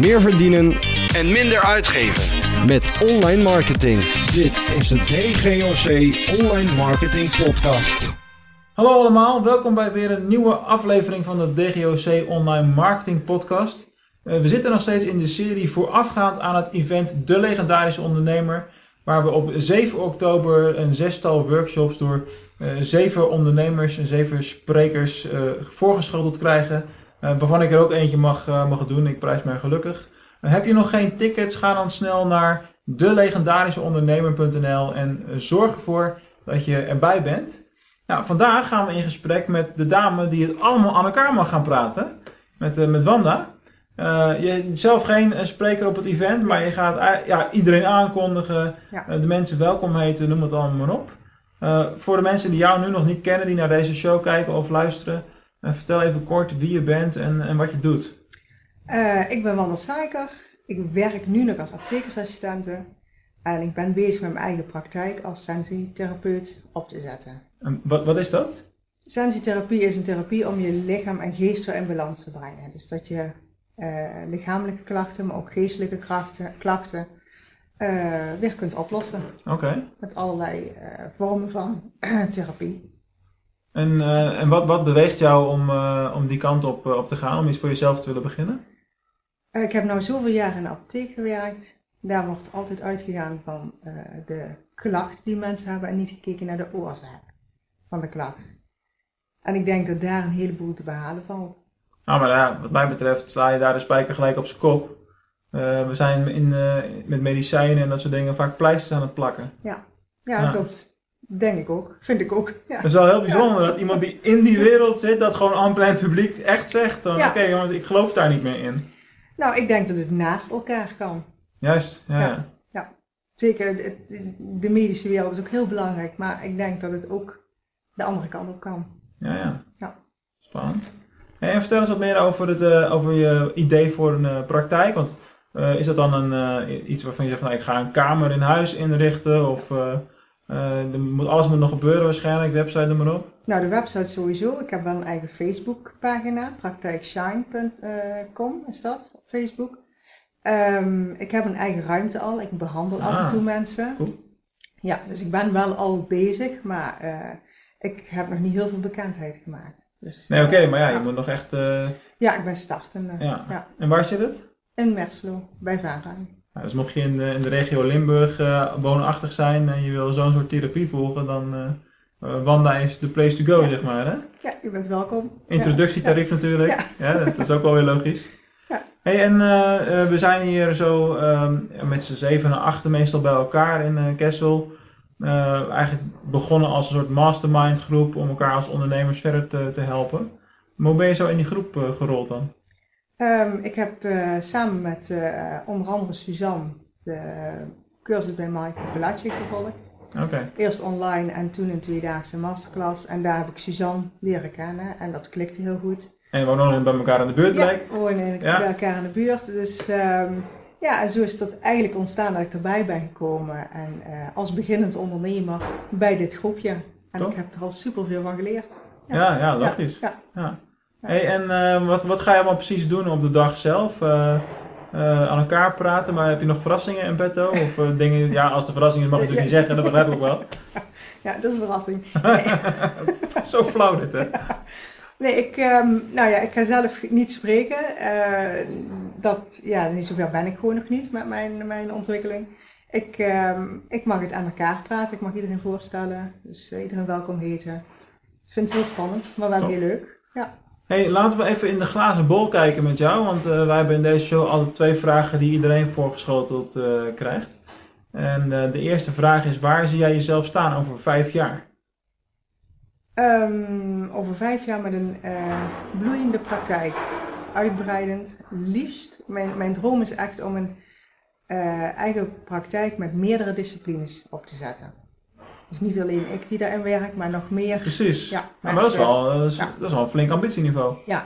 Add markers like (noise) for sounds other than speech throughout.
meer verdienen en minder uitgeven. met online marketing. Dit is de DGOC Online Marketing Podcast. Hallo allemaal, welkom bij weer een nieuwe aflevering van de DGOC Online Marketing Podcast. Eh, we zitten nog steeds in de serie voorafgaand aan het event De Legendarische Ondernemer, waar we op 7 oktober een zestal workshops door eh, zeven ondernemers en zeven sprekers eh, voorgeschoteld krijgen, waarvan ik er ook eentje mag, eh, mag doen. Ik prijs mij gelukkig. Eh, heb je nog geen tickets, ga dan snel naar delegendarischeondernemer.nl en eh, zorg ervoor dat je erbij bent. Nou, vandaag gaan we in gesprek met de dame die het allemaal aan elkaar mag gaan praten. Met, eh, met Wanda. Eh, je bent zelf geen eh, spreker op het event, maar je gaat eh, ja, iedereen aankondigen, Ja. eh, de mensen welkom heten, noem het allemaal maar op. Eh, voor de mensen die jou nu nog niet kennen, die naar deze show kijken of luisteren, vertel even kort wie je bent en, en wat je doet. Eh, ik ben Wanda Saiker. Ik werk nu nog als apothekersassistente. En ik ben bezig met mijn eigen praktijk als sensitietherapeut op te zetten. En wat, wat is dat? Sensitherapie is een therapie om je lichaam en geest weer in balans te brengen. Dus dat je eh, lichamelijke klachten, maar ook geestelijke klachten, klachten eh, weer kunt oplossen. Oké. Met allerlei vormen van (clears throat) therapie. En, eh, en wat, wat beweegt jou om, eh, om die kant op, eh, op te gaan, om iets voor jezelf te willen beginnen? Ik heb nu zoveel jaar in de apotheek gewerkt. Daar wordt altijd uitgegaan van de klacht die mensen hebben en niet gekeken naar de oorzaak van de klacht. En ik denk dat daar een heleboel te behalen valt. Nou, maar ja, wat mij betreft sla je daar de spijker gelijk op zijn kop. We zijn in, met medicijnen en dat soort dingen vaak pleisters aan het plakken. Ja, Ja. dat denk ik ook. Vind ik ook. Ja. Het is wel heel bijzonder dat iemand die in die wereld zit, dat gewoon aan het publiek echt zegt. Ja. Oké jongens, ik geloof daar niet meer in. Nou, ik denk dat het naast elkaar kan. Juist, ja. Ja. ja. Zeker, het- de medische wereld is ook heel belangrijk, maar ik denk dat het ook de andere kant op kan. Ja, ja. Ja. Spannend. En vertel eens wat meer over, het, eh, over je idee voor een eh, praktijk. Want eh, is dat dan een, iets waarvan je zegt, nou, ik ga een kamer in huis inrichten? Of er moet, alles moet nog gebeuren waarschijnlijk, website, noem maar op. Nou, de website sowieso. Ik heb wel een eigen Facebookpagina, praktijkshine.com is dat, op Facebook. Ehm, ik heb een eigen ruimte al, ik behandel af Ah, en toe mensen. cool. Ja, dus ik ben wel al bezig, maar eh, ik heb nog niet heel veel bekendheid gemaakt. Dus, Nee, oké, maar ja, je moet nog echt... eh, Ja, ik ben startende. ja. Ja. En waar zit het? In Merslo, bij Vaarang. Nou, dus mocht je in de, in de regio Limburg eh, woonachtig zijn en je wil zo'n soort therapie volgen, dan eh, Wanda is de place to go, Ja. zeg maar. Hè? Ja, je bent welkom. Introductietarief natuurlijk. Ja. Dat is ook wel weer logisch. Ja. Hey, en we zijn hier zo ehm, met z'n zeven en achten meestal bij elkaar in Kessel. Eigenlijk begonnen als een soort mastermind groep om elkaar als ondernemers verder te, te helpen. Maar hoe ben je zo in die groep gerold dan? Ehm, ik heb eh, samen met eh, onder andere Suzanne de cursus bij Michael Belatje gevolgd. Eerst online en toen een tweedaagse masterclass. En daar heb ik Suzanne leren kennen en dat klikte heel goed. En we wonen nog bij elkaar in de buurt, Ja, blijkt. we wonen in- Ja. bij elkaar in de buurt. Dus ehm, ja, en zo is dat eigenlijk ontstaan dat ik erbij ben gekomen. En eh, als beginnend ondernemer bij dit groepje. En ik heb er al superveel van geleerd. Ja, ja, logisch. Ja, Ja. Hey, en eh, wat, wat ga je allemaal precies doen op de dag zelf? Eh, eh, aan elkaar praten, maar heb je nog verrassingen in petto? Of eh, dingen, (laughs) ja, als de verrassing is mag je natuurlijk niet zeggen, dat begrijp ik ook wel. (laughs) ja, dat is een verrassing. Nee. (laughs) Zo flauw dit, hè? Nee, ik, ehm, nou ja, ik ga zelf niet spreken. Dat, ja, niet zover ben ik gewoon nog niet met mijn, mijn ontwikkeling. Ik, ehm, ik mag het aan elkaar praten, ik mag iedereen voorstellen. Dus iedereen welkom heten. Ik vind het heel spannend, maar wel Top. heel leuk. Ja. Hey, laten we even in de glazen bol kijken met jou, want eh, wij hebben in deze show altijd twee vragen die iedereen voorgeschoteld eh, krijgt. En eh, de eerste vraag is, waar zie jij jezelf staan over vijf jaar? Ehm, over vijf jaar met een bloeiende praktijk. Uitbreidend, liefst. Mijn, mijn droom is echt om een eigen praktijk met meerdere disciplines op te zetten. Dus niet alleen ik die daarin werk, maar nog meer. Precies. Ja, maar dat is, wel, dat, is, Ja. dat is wel een flink ambitieniveau. Ja,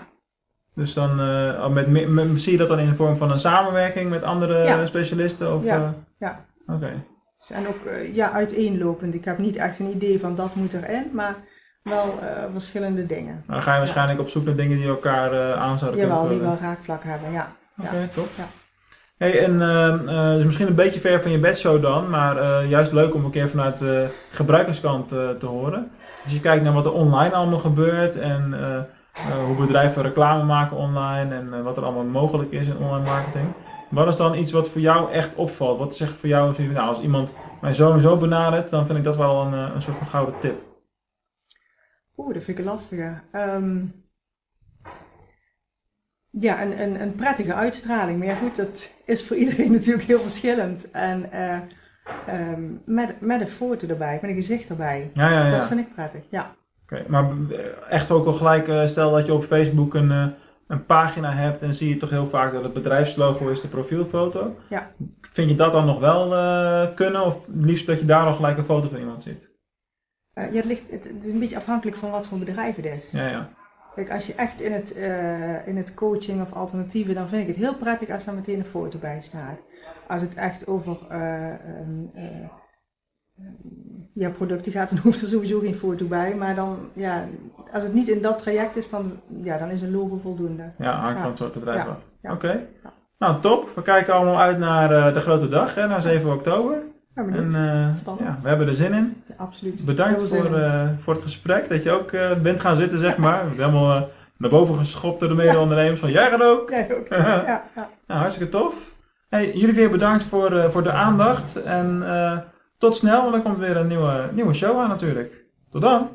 Dus dan eh, met, me- met- zie je dat dan in de vorm van een samenwerking met andere Ja. specialisten? Of, Ja. eh, ja. Oké. En ook eh, ja, uiteenlopend. Ik heb niet echt een idee van dat moet erin, maar wel eh, verschillende dingen. Nou, Dan ga je waarschijnlijk op zoek naar dingen die elkaar eh, aan zouden Jawel, kunnen die vullen. wel raakvlak hebben, ja. Oké, ja. top. Hey, en ehm, eh, dus misschien een beetje ver van je bedshow dan, maar eh, juist leuk om een keer vanuit de gebruikerskant eh, te horen. Als je kijkt naar wat er online allemaal gebeurt en hoe bedrijven reclame maken online en wat er allemaal mogelijk is in online marketing. Wat is dan iets wat voor jou echt opvalt? Wat zegt voor jou, nou, als iemand mij zo zo benadert, dan vind ik dat wel een, een soort van gouden tip. Oeh, dat vind ik een lastige. Ja, een, een, een prettige uitstraling. Maar ja, goed, dat is voor iedereen (laughs) natuurlijk heel verschillend. En eh, ehm, met, met een foto erbij, met een gezicht erbij. Ja, ja, ja. Dat vind ik prettig, ja. Oké, maar echt ook al gelijk, eh, stel dat je op Facebook een, eh, een pagina hebt en zie je toch heel vaak dat het bedrijfslogo is de profielfoto. Ja. Vind je dat dan nog wel kunnen of liefst dat je daar al gelijk een foto van iemand ziet? Ja, het, ligt, het, het is een beetje afhankelijk van wat voor bedrijf het is. Ja, ja. Kijk, als je echt in het, eh, in het coaching of alternatieven, dan vind ik het heel prettig als daar meteen een foto bij staat. Als het echt over eh, ehm, ja, producten gaat, dan (laughs) hoeft er sowieso geen foto bij. Maar dan, ja, als het niet in dat traject is, dan, ja, dan is een logo voldoende. Ja, hangt van het soort bedrijf Ja. af. Ja. Oké. Nou, top. We kijken allemaal uit naar eh, de grote dag, hè, naar 7 oktober. Ja, En eh, Spannend. ja, we hebben er zin in. Ja, absoluut. Bedankt voor, eh, voor het gesprek, dat je ook eh, bent gaan zitten, zeg maar. We hebben helemaal naar boven geschopt door de mede-ondernemers van jij gaat ook. Jij ook. (laughs) ja, ja. Nou, hartstikke tof. Hey, jullie weer bedankt voor, voor de aandacht. En tot snel, want er komt weer een nieuwe, nieuwe show aan natuurlijk. Tot dan.